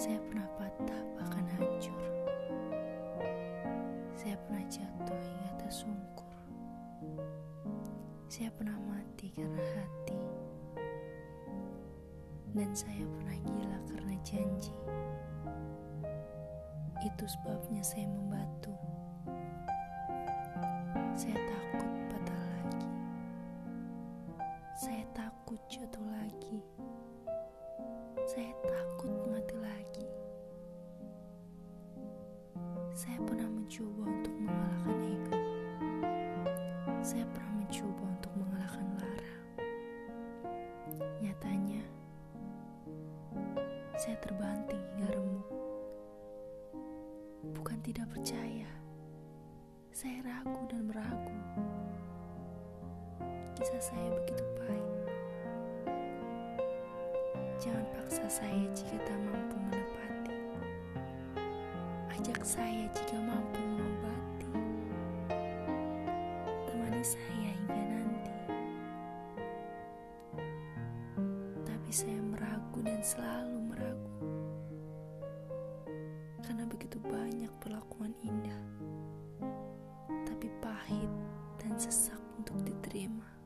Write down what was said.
Saya pernah patah bahkan hancur. Saya pernah jatuh hingga tersungkur. Saya pernah mati karena hati. Dan saya pernah gila karena janji. Itu sebabnya saya membatu. Saya takut patah lagi. Saya takut jatuh lagi. Saya takut Saya pernah mencoba untuk mengalahkan ego. Saya pernah mencoba untuk mengalahkan Lara. Nyatanya, saya terbanting hingga remuk. Bukan tidak percaya, saya ragu dan meragu. Kisah saya begitu pahit. Jangan paksa saya jika tak Ajak saya jika mampu mengobati. Temani saya hingga nanti. Tapi saya meragu dan selalu meragu. Karena begitu banyak perlakuan indah. Tapi pahit dan sesak untuk diterima.